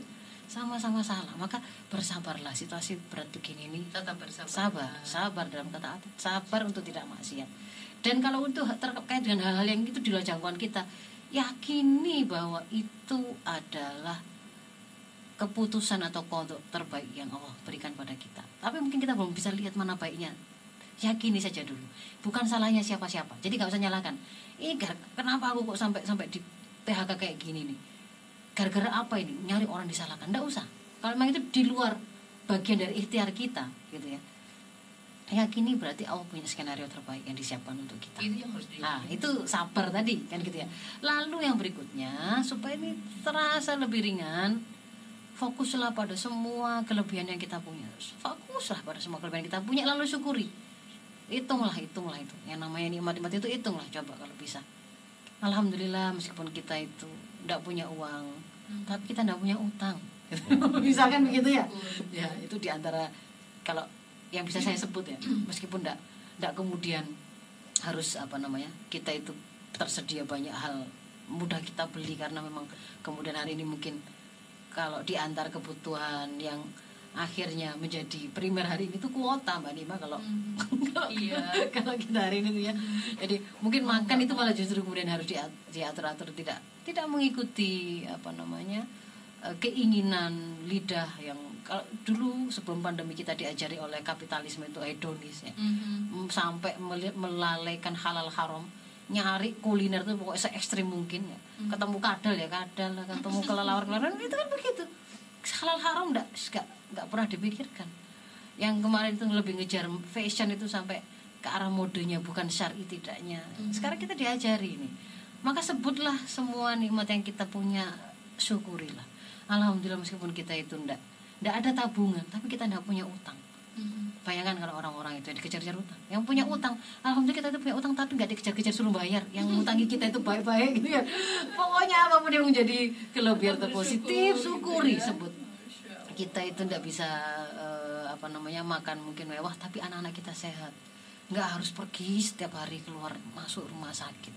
Sama-sama salah. Maka bersabarlah situasi berat begini ini. Tetap bersabar. sabar sabar dalam ketaatan sabar untuk tidak maksiat. Dan kalau untuk terkait dengan hal-hal yang itu di luar jangkauan kita yakini bahwa itu adalah keputusan atau kodok terbaik yang Allah berikan pada kita. Tapi mungkin kita belum bisa lihat mana baiknya yakini saja dulu. Bukan salahnya siapa-siapa. Jadi nggak usah nyalakan ini gar- kenapa aku kok sampai sampai di PHK kayak gini nih? Gara-gara apa ini? Nyari orang disalahkan. Nggak usah. Kalau memang itu di luar bagian dari ikhtiar kita gitu ya. Yakini berarti Allah punya skenario terbaik yang disiapkan untuk kita. Itu yang harus. Nah, itu sabar tadi kan gitu ya. Lalu yang berikutnya supaya ini terasa lebih ringan, fokuslah pada semua kelebihan yang kita punya. Fokuslah pada semua kelebihan yang kita punya lalu syukuri. Hitunglah, hitunglah itu. Yang namanya nikmat-nikmat itu hitunglah coba kalau bisa. Alhamdulillah meskipun kita itu tidak punya uang, tapi kita tidak punya utang. Misalkan begitu ya. Ya, itu di antara kalau yang bisa saya sebut ya, meskipun tidak tidak kemudian harus apa namanya kita itu tersedia banyak hal mudah kita beli karena memang kemudian hari ini mungkin kalau diantar kebutuhan yang akhirnya menjadi primer hari ini itu kuota mbak Nima kalau kalau, Iya. kalau kita hari ini tuh ya jadi mungkin makan itu malah justru kemudian harus diat- diatur-atur tidak tidak mengikuti apa namanya eh, keinginan lidah yang kalau dulu sebelum pandemi kita diajari oleh kapitalisme itu hedonis ya Mhm. Mm, sampai melalaikan halal haram nyari kuliner tuh pokoknya se ekstrim mungkin ya Hmm. ketemu kadal ya kadal ketemu kelelawar kelelawar itu kan begitu halal haram enggak enggak enggak pernah dipikirkan. Yang kemarin itu lebih ngejar fashion itu sampai ke arah modenya bukan syar'i tidaknya. Mhm. sekarang kita diajari ini. Maka sebutlah semua nikmat yang kita punya syukurilah. Alhamdulillah meskipun kita itu ndak ndak ada tabungan tapi kita ndak punya utang Mhm. bayangkan kalau orang-orang itu dikejar-kejar utang. Yang punya utang alhamdulillah kita itu punya utang tapi nggak dikejar-kejar suruh bayar. Yang ngutangi kita itu baik-baik gitu ya. Pokoknya apa pun yang menjadi kelebihan atau positif syukuri sebut. Kita itu nggak bisa eh, apa namanya makan mungkin mewah tapi anak-anak kita sehat. Nggak harus pergi setiap hari keluar masuk rumah sakit.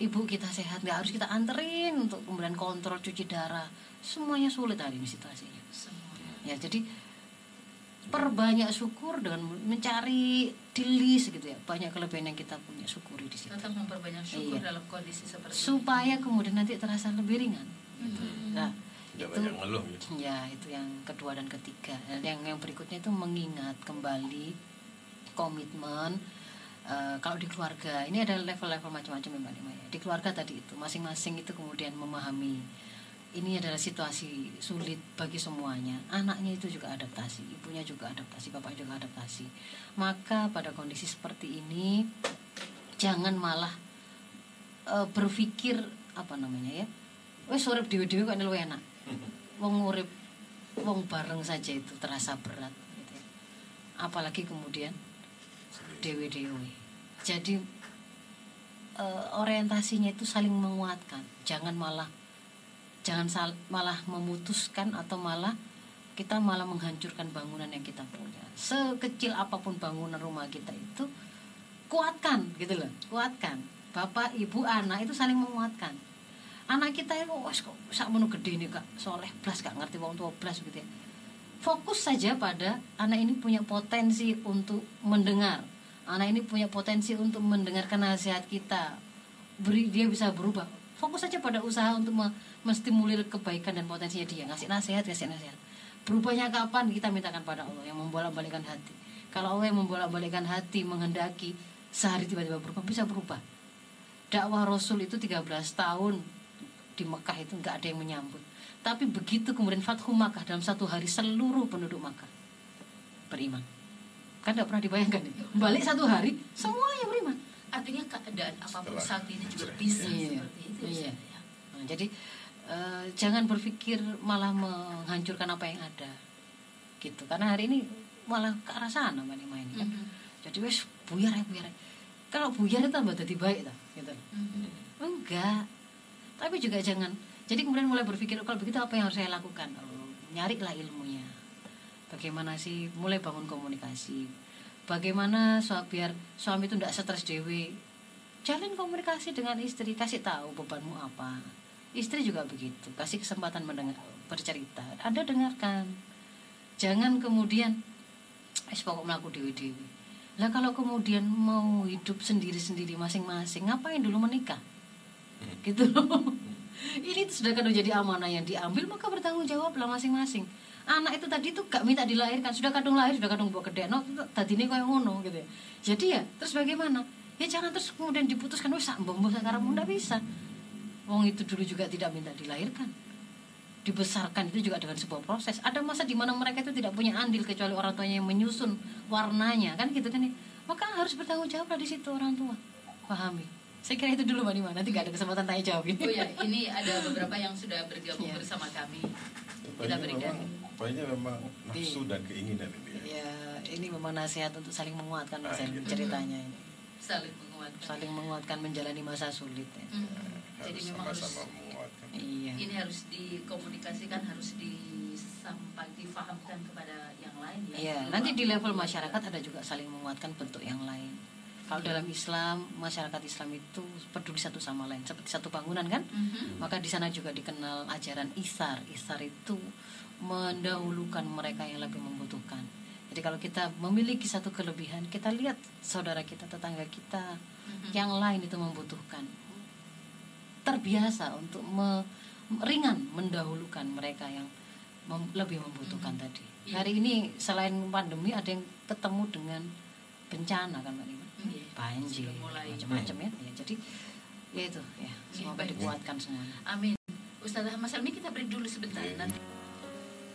Ibu kita sehat nggak harus kita anterin untuk kemudian kontrol cuci darah. Semuanya sulit hari ini situasinya. Semua. ya jadi perbanyak syukur dengan mencari di list gitu ya banyak kelebihan yang kita punya syukuri di situ Tetap memperbanyak syukur Iya. dalam kondisi seperti supaya kemudian nanti terasa lebih ringan gitu. Mhm. nah Tidak itu banyak ngeluh gitu. ya itu yang kedua dan ketiga Dan yang yang berikutnya itu mengingat kembali komitmen eh, kalau di keluarga ini ada level-level macam-macam ya mbak Nima ya. di keluarga tadi itu masing-masing itu kemudian memahami ini adalah situasi sulit bagi semuanya. Anaknya itu juga adaptasi ibunya juga adaptasi bapak juga adaptasi. Maka pada kondisi seperti ini jangan malah eh, berpikir apa namanya ya wes urip dewe-dewe kok luwih enak. Wong urip wong bareng saja itu terasa berat gitu ya. apalagi kemudian dewe-dewe. Jadi eh, orientasinya itu saling menguatkan. Jangan malah jangan malah memutuskan atau malah kita malah menghancurkan bangunan yang kita punya. Sekecil apa pun bangunan rumah kita itu kuatkan gitu loh. Kuatkan. Bapak ibu anak itu saling menguatkan. Anak kita itu wes kok sak menu gede nih kak? Soleh blas gak ngerti wong tua blas gitu ya. Fokus saja pada anak ini punya potensi untuk mendengar. Anak ini punya potensi untuk mendengarkan nasihat kita. Beri dia bisa berubah. Fokus saja pada usaha untuk me- menstimulir kebaikan dan potensinya dia. Ngasih nasihat ngasih nasihat. Berubahnya kapan kita mintakan pada Allah yang membolak-balikan hati. Kalau Allah yang membolak-balikan hati menghendaki sehari tiba-tiba berubah bisa berubah. Dakwah Rasul itu 13 tahun di Mekah itu nggak ada yang menyambut. Tapi begitu kemudian Fathu Makkah dalam satu hari seluruh penduduk Makkah beriman. Kan nggak pernah dibayangkan ya? Balik satu hari semuanya beriman. Artinya keadaan apa pun saat ini juga bisa Iya, seperti itu. iya. Ya. Nah, jadi eh, jangan berpikir malah menghancurkan apa yang ada gitu. Karena hari ini malah ke arah sana mbak Nima ini kan? Mhm. jadi wes buyar ya buyar ya. kalau buyar itu tambah jadi baik tak gitu loh. Mhm. enggak. Tapi juga jangan. Jadi kemudian mulai berpikir "Oh, kalau begitu apa yang harus saya lakukan? Oh, nyarilah ilmunya. Bagaimana sih mulai bangun komunikasi? Bagaimana so, biar suami itu tidak stres dewi jalin komunikasi dengan istri kasih tahu bebanmu apa istri juga begitu kasih kesempatan mendengar bercerita. Anda dengarkan. Jangan kemudian es pokok melaku dewi dewi lah kalau kemudian mau hidup sendiri sendiri masing-masing ngapain dulu menikah? Gitu loh. Ini sudah kan jadi amanah yang diambil maka bertanggung jawablah masing-masing. Anak itu tadi tuh gak minta dilahirkan sudah kadung lahir sudah kadung bawa gede no tadi ini kayak ngono gitu ya. Jadi ya terus bagaimana? Ya jangan terus kemudian diputuskan wes sambung sekarang nggak bisa wong itu dulu juga tidak minta dilahirkan dibesarkan itu juga dengan sebuah proses ada masa di mana mereka itu tidak punya andil kecuali orang tuanya yang menyusun warnanya kan gitu kan ya maka harus bertanggung jawab di situ orang tua pahami saya kira itu dulu mbak Nima nanti gak ada kesempatan tanya jawab ini Oh ya, ini ada beberapa yang sudah bergabung Iya. bersama kami. Poinnya berikan. memang, poinnya memang nafsu dan keinginan ini. ya. ya ini memang nasihat untuk saling menguatkan Ah, Elmi, iya. ceritanya ini Saling menguatkan. saling menguatkan menjalani masa sulit ya. Jadi Harus memang harus menguatkan. iya ini harus dikomunikasikan, harus disampaikan, difahamkan kepada yang lain ya. Iya, nanti di level masyarakat ada juga saling menguatkan bentuk yang lain. Kalau dalam Islam, masyarakat Islam itu peduli satu sama lain, seperti satu bangunan kan? Mhm. Maka di sana juga dikenal ajaran isar. Isar itu mendahulukan mereka yang lebih membutuhkan. Jadi kalau kita memiliki satu kelebihan, kita lihat saudara kita, tetangga kita Mhm. yang lain itu membutuhkan. Terbiasa untuk me- ringan mendahulukan mereka yang mem- lebih membutuhkan tadi. Iya. Hari ini selain pandemi ada yang ketemu dengan bencana kan Mbak Nima. Iya. banjir macam-macam ya. ya jadi ya itu ya semoga baik. dikuatkan semuanya Amin. Ustazah Mas Helmi kita break dulu sebentar. Iya. Dan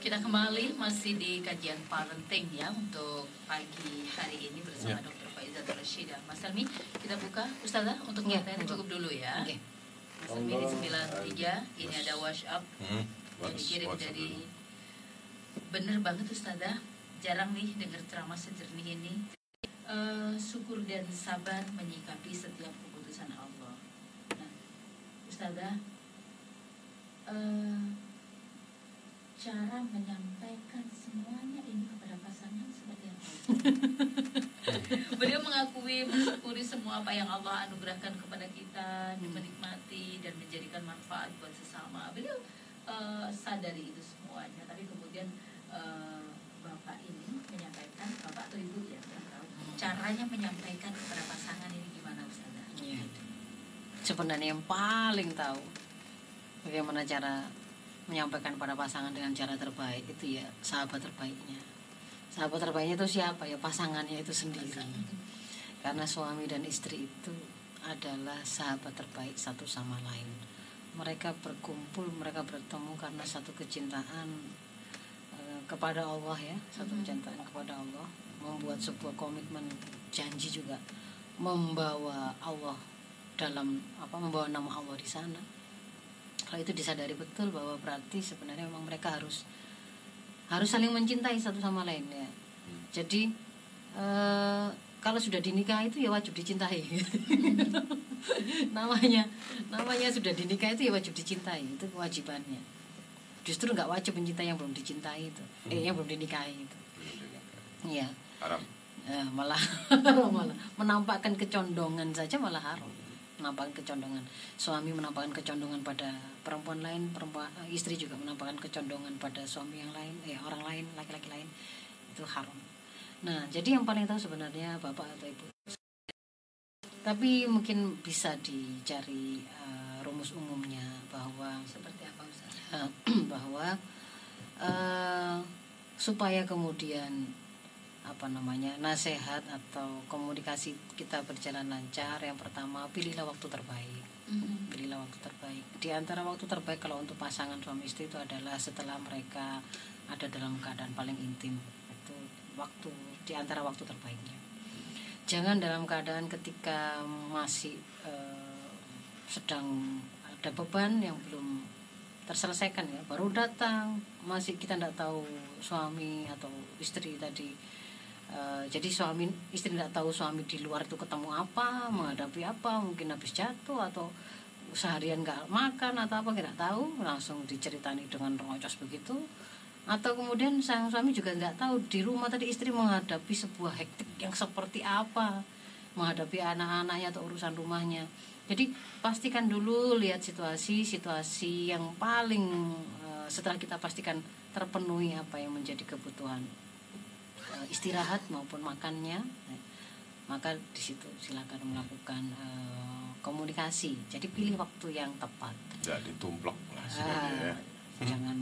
kita kembali masih di kajian parenting ya untuk pagi hari ini bersama Ya. Dr. Faizat Rashida. Mas Helmi kita buka Ustazah untuk Ya, pertanyaan monggo. cukup dulu ya. Oke. Mas Helmi di 93 ini ada WhatsApp Hmm, yang bagus, dikirim WhatsApp dari bener banget Ustazah. Jarang nih dengar ceramah sejernih ini. Eh, syukur dan sabar menyikapi setiap keputusan Allah. Nah Ustazah eh, cara menyampaikan semuanya ini kepada pasangan seperti apa Beliau mengakui mensyukuri semua apa yang Allah anugerahkan kepada kita, menikmati dan menjadikan manfaat buat sesama. Beliau eh, sadari itu semuanya, tapi kemudian eh, bapak ini menyampaikan, bapak atau ibu ya, tahu, caranya menyampaikan kepada pasangan ini gimana Ustazah? Iya. sebenarnya yang paling tahu bagaimana cara menyampaikan pada pasangan dengan cara terbaik itu ya sahabat terbaiknya sahabat terbaiknya itu siapa ya? Pasangannya itu sendiri. Karena suami dan istri itu adalah sahabat terbaik satu sama lain. Mereka berkumpul mereka bertemu karena satu kecintaan eh, kepada Allah ya. Satu Mhm. kecintaan kepada Allah. Membuat sebuah komitmen janji juga membawa Allah dalam apa membawa nama Allah di sana. Kalau itu disadari betul bahwa berarti sebenarnya memang mereka harus harus saling mencintai satu sama lain ya. Jadi eh, kalau sudah dinikah itu ya wajib dicintai. Namanya namanya sudah dinikah itu ya wajib dicintai itu kewajibannya. Justru nggak wajib mencintai yang belum dicintai itu eh yang belum dinikahi itu. Iya. Haram. Ya, malah malah menampakkan kecondongan saja malah haram menampakkan kecondongan. Suami menampakkan kecondongan pada perempuan lain perempuan eh, istri juga menampakkan kecondongan pada suami yang lain eh orang lain laki-laki lain. Itu haram. Nah jadi yang paling tahu sebenarnya bapak atau ibu. Tapi mungkin bisa dicari eh, rumus umumnya bahwa Seperti apa Ustaz? eh, bahwa eh, supaya kemudian apa namanya nasihat atau komunikasi kita berjalan lancar yang pertama pilihlah waktu terbaik. Mhm. pilihlah waktu terbaik. Di antara waktu terbaik kalau untuk pasangan suami istri itu adalah setelah mereka ada dalam keadaan paling intim. Itu waktu di antara waktu terbaiknya. Jangan dalam keadaan ketika masih eh, sedang ada beban yang belum terselesaikan ya. Baru datang masih kita tidak tahu suami atau istri tadi Eh, jadi suami istri tidak tahu suami di luar itu ketemu apa menghadapi apa mungkin habis jatuh atau seharian nggak makan atau apa nggak tahu. Langsung diceritani dengan rongocos begitu. Atau kemudian sang suami juga nggak tahu di rumah tadi istri menghadapi sebuah hektik yang seperti apa menghadapi anak-anaknya atau urusan rumahnya. Jadi pastikan dulu lihat situasi situasi yang paling eh, setelah kita pastikan terpenuhi apa yang menjadi kebutuhan istirahat maupun makannya eh, maka di situ silakan melakukan eh, komunikasi. Jadi pilih waktu yang tepat. Tidak ditumplok lah Ah, sebenarnya ya. jangan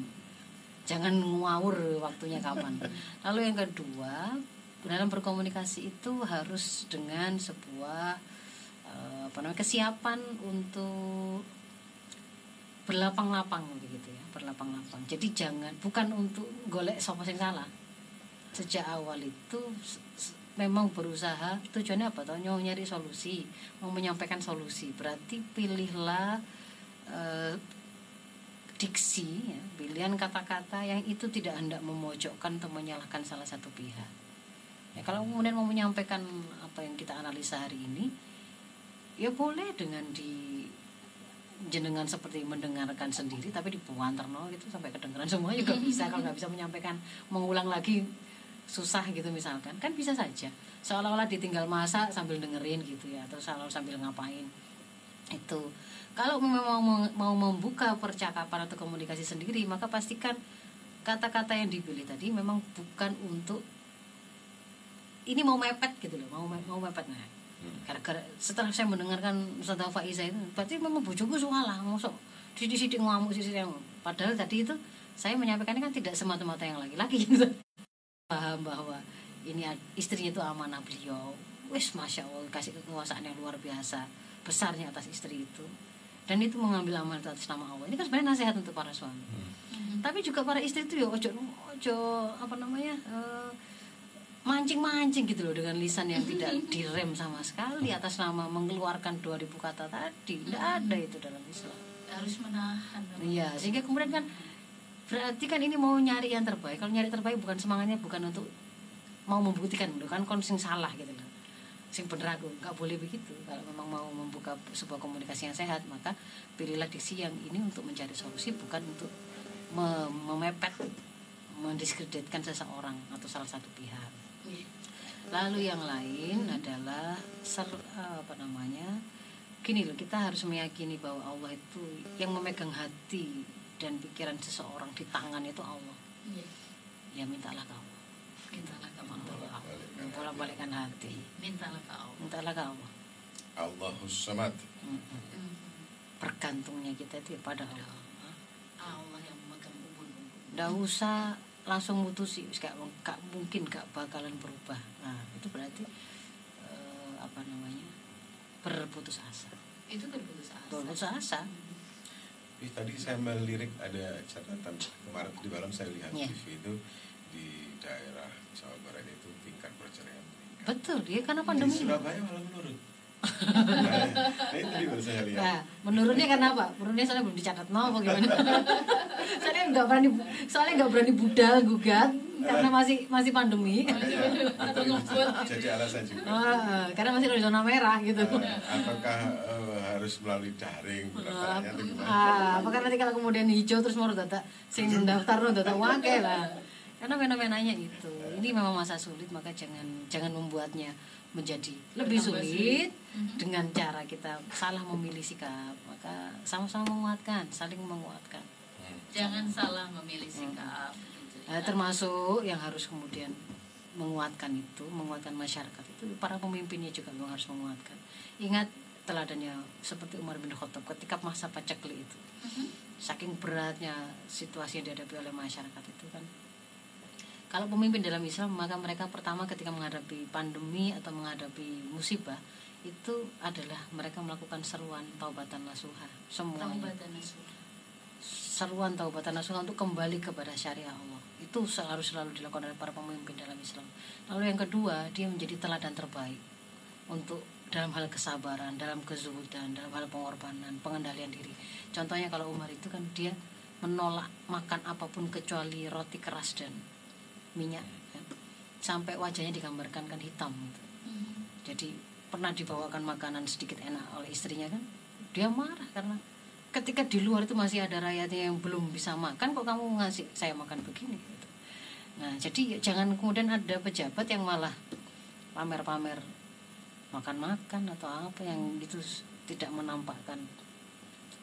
jangan ngawur waktunya kapan. Lalu yang kedua dalam berkomunikasi itu harus dengan sebuah eh, apa namanya kesiapan untuk berlapang-lapang begitu ya berlapang-lapang. Jadi jangan bukan untuk golek sopo sing salah sejak awal itu memang berusaha. Tujuannya apa toh? Mau nyari solusi. Mau menyampaikan solusi. Berarti pilihlah eh, diksi ya, pilihan kata-kata yang itu tidak hendak memojokkan atau menyalahkan salah satu pihak. Ya kalau kemudian mau menyampaikan apa yang kita analisa hari ini ya boleh dengan di jenengan seperti mendengarkan sendiri tapi di terno gitu sampai kedengeran semua juga bisa. Kalau nggak bisa menyampaikan mengulang lagi susah gitu misalkan kan bisa saja. Seolah-olah ditinggal masak sambil dengerin gitu ya atau selalu sambil ngapain. Itu. Kalau memang mau, mau membuka percakapan atau komunikasi sendiri maka pastikan kata-kata yang dipilih tadi memang bukan untuk ini mau mepet gitu loh mau mau mepet. Nah gara-gara setelah saya mendengarkan Ustazah Faiza itu berarti memang bojoku salah masuk sidik-sidik ngamuk sidik ngamuk. Padahal tadi itu saya menyampaikannya kan tidak semata-mata yang lagi-lagi gitu paham bahwa ini istrinya itu amanah beliau. Wis masya allah kasih kekuasaan yang luar biasa besarnya atas istri itu. Dan itu mengambil amal atas nama Allah. Ini kan sebenarnya nasihat untuk para suami. Hmm. tapi juga para istri itu ya ojo ojo apa namanya eh, mancing-mancing gitu loh dengan lisan yang tidak direm sama sekali atas nama mengeluarkan 2000 kata tadi. Tidak ada itu dalam Islam. Harus menahan. Iya, sehingga kemudian kan berarti kan ini mau nyari yang terbaik. Kalau nyari terbaik bukan semangatnya bukan untuk mau membuktikan loh kan kon sing salah gitu loh. Sing bener aku nggak boleh begitu. Kalau memang mau membuka sebuah komunikasi yang sehat, maka pilihlah diksi yang ini untuk mencari solusi bukan untuk me- memepet mendiskreditkan seseorang atau salah satu pihak. Iya. Lalu yang lain adalah ser- apa namanya? Gini loh, kita harus meyakini bahwa Allah itu yang memegang hati dan pikiran seseorang di tangan itu Allah. Iya. Ya mintalah ke Allah. mintalah ke Allah Bolak balikan hati. mintalah ke Allah Mintalah ke Allah. Allahus samad. Mm-mm. Bergantungnya kita itu pada Allah. Allah yang memegang ubun-ubun Nggak usah langsung mutusi, gak, gak mungkin gak bakalan berubah. Nah itu berarti eh, apa namanya berputus asa. itu berputus asa Berputus asa. Tapi tadi saya melirik ada catatan kemarin di malam saya lihat Iya. TV itu di daerah Jawa Barat itu tingkat perceraian meningkat. Betul, dia karena Di pandemi. Surabaya malah menurun. nah, nah, itu di baru saya lihat. Nah, menurunnya karena apa? Menurunnya soalnya belum dicatat no, apa gimana? soalnya nggak berani, soalnya nggak berani budal gugat karena masih masih pandemi. Itu ngebut. jadi alasan juga. Ah, karena masih ada zona merah gitu. Eh, apakah eh, harus melalui daring? Ah, apakah nanti kalau kemudian hijau terus mau data sing daftar no data wake lah. Karena fenomenanya itu. Ini memang masa sulit maka jangan jangan membuatnya menjadi lebih sulit dengan cara kita salah memilih sikap. Maka sama-sama menguatkan, saling menguatkan. Hmm. jangan salah memilih sikap ya. termasuk yang harus kemudian menguatkan itu, menguatkan masyarakat itu para pemimpinnya juga memang harus menguatkan. Ingat teladannya seperti Umar bin Khattab ketika masa pacekli itu. Mhm. Saking beratnya situasi yang dihadapi oleh masyarakat itu kan. Kalau pemimpin dalam Islam maka mereka pertama ketika menghadapi pandemi atau menghadapi musibah itu adalah mereka melakukan seruan taubatan nasuha semuanya Taubatan nasuha. Seruan taubatan nasuha untuk kembali kepada syariah Allah itu harus selalu dilakukan oleh para pemimpin dalam Islam lalu yang kedua dia menjadi teladan terbaik untuk dalam hal kesabaran dalam kezuhudan dalam hal pengorbanan pengendalian diri contohnya kalau Umar itu kan dia menolak makan apa pun kecuali roti keras dan minyak ya. sampai wajahnya digambarkan kan hitam gitu. Mhm. jadi pernah dibawakan makanan sedikit enak oleh istrinya kan dia marah karena ketika di luar itu masih ada rakyatnya yang belum bisa makan kok kamu ngasih saya makan begini gitu. nah jadi ya jangan kemudian ada pejabat yang malah pamer-pamer makan-makan atau apa yang itu tidak menampakkan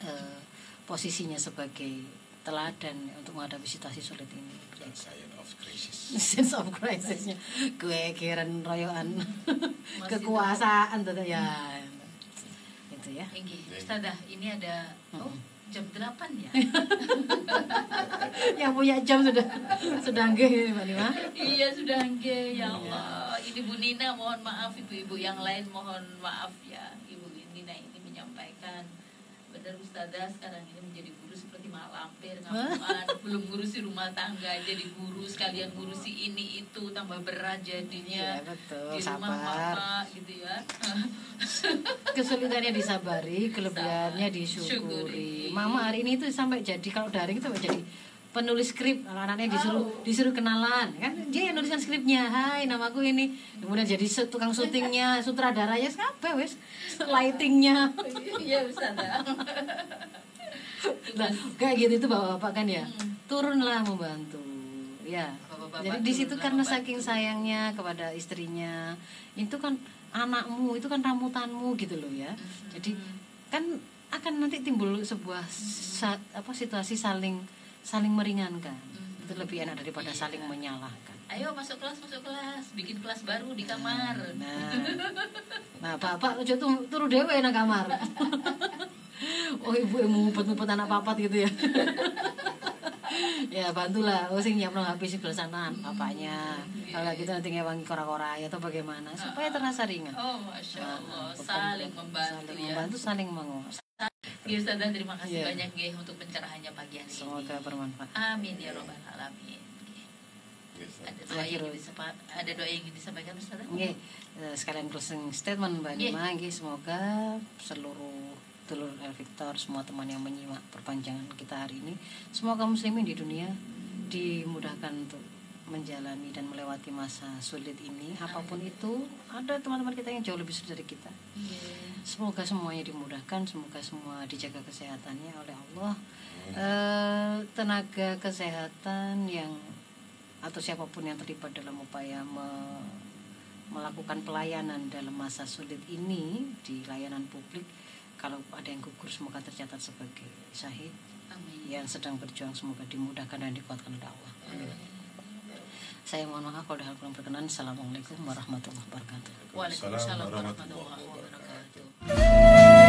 eh, posisinya sebagai teladan untuk menghadapi situasi sulit ini Dan Science of Crisis. sense of crisisnya gue kiran royoan kekuasaan tuh ya itu ya Enggi, Ustazah, ini ada oh, jam 8 ya. yang punya jam sudah sudah nggih Mbak Nima iya sudah engge ya Allah. Ini Bu Nina mohon maaf ibu-ibu yang lain mohon maaf ya. Ibu Nina ini menyampaikan benar Ustazah sekarang ini menjadi guru seperti mak lampir ngamuan belum ngurusi rumah tangga jadi guru sekalian ngurusi ini itu tambah berat jadinya. Iya, betul. di rumah Sabar. mama gitu ya. Kesulitannya disabari kelebihannya disyukuri. Syukuri. mama hari ini itu sampai jadi kalau daring itu jadi penulis skrip. Kalau anaknya disuruh disuruh kenalan kan? Dia yang nuliskan skripnya. Hai namaku ini. Kemudian jadi tukang syutingnya sutradaranya. Siapa wes? Lightingnya. Iya Ustazah Nah, kayak gitu itu bapak-bapak kan ya? Turunlah membantu. Ya Bapak-bapak jadi di situ karena membantu. saking sayangnya kepada istrinya itu kan anakmu itu kan ramutanmu gitu loh ya. Jadi kan akan nanti timbul sebuah sa- apa situasi saling saling meringankan. Itu lebih enak daripada Iya. saling menyalahkan. Ayo masuk kelas masuk kelas. Bikin kelas baru di kamar. Nah nah bapak tuh turu dewe nang kamar oh ibu yang ngumpet-ngumpet anak papat gitu ya. Ya bantulah. Oh sing nyiapno HP sebelah sana bapaknya. Kalau nggak gitu nanti ngewangi kora-kora ya atau bagaimana supaya terasa ringan. Oh, masya Nah, Allah, beban- saling membantu saling ya. membantu saling menguas Ya Ustazah, terima kasih Iya. banyak Gih untuk pencerahannya pagi hari semoga ini. bermanfaat. Amin ya robbal alamin. Ada doa yang ingin disapa- ada doa yang ingin disampaikan Ustazah? Nggih, eh, sekalian closing statement Mbak. Nima. Nggih semoga seluruh telur El Victor semua teman yang menyimak perpanjangan kita hari ini. Semoga muslimin di dunia dimudahkan untuk menjalani dan melewati masa sulit ini. Apa pun itu ada teman-teman kita yang jauh lebih sulit dari kita. Iya. semoga semuanya dimudahkan semoga semua dijaga kesehatannya oleh Allah. Eh, tenaga kesehatan yang atau siapa pun yang terlibat dalam upaya me- melakukan pelayanan dalam masa sulit ini di layanan publik kalau ada yang gugur semoga tercatat sebagai syahid. Amin. yang sedang berjuang semoga dimudahkan dan dikuatkan oleh Allah. Amin. saya mohon maaf kalau hal kurang berkenan. Assalamualaikum warahmatullahi wabarakatuh. Waalaikumsalam warahmatullahi wabarakatuh.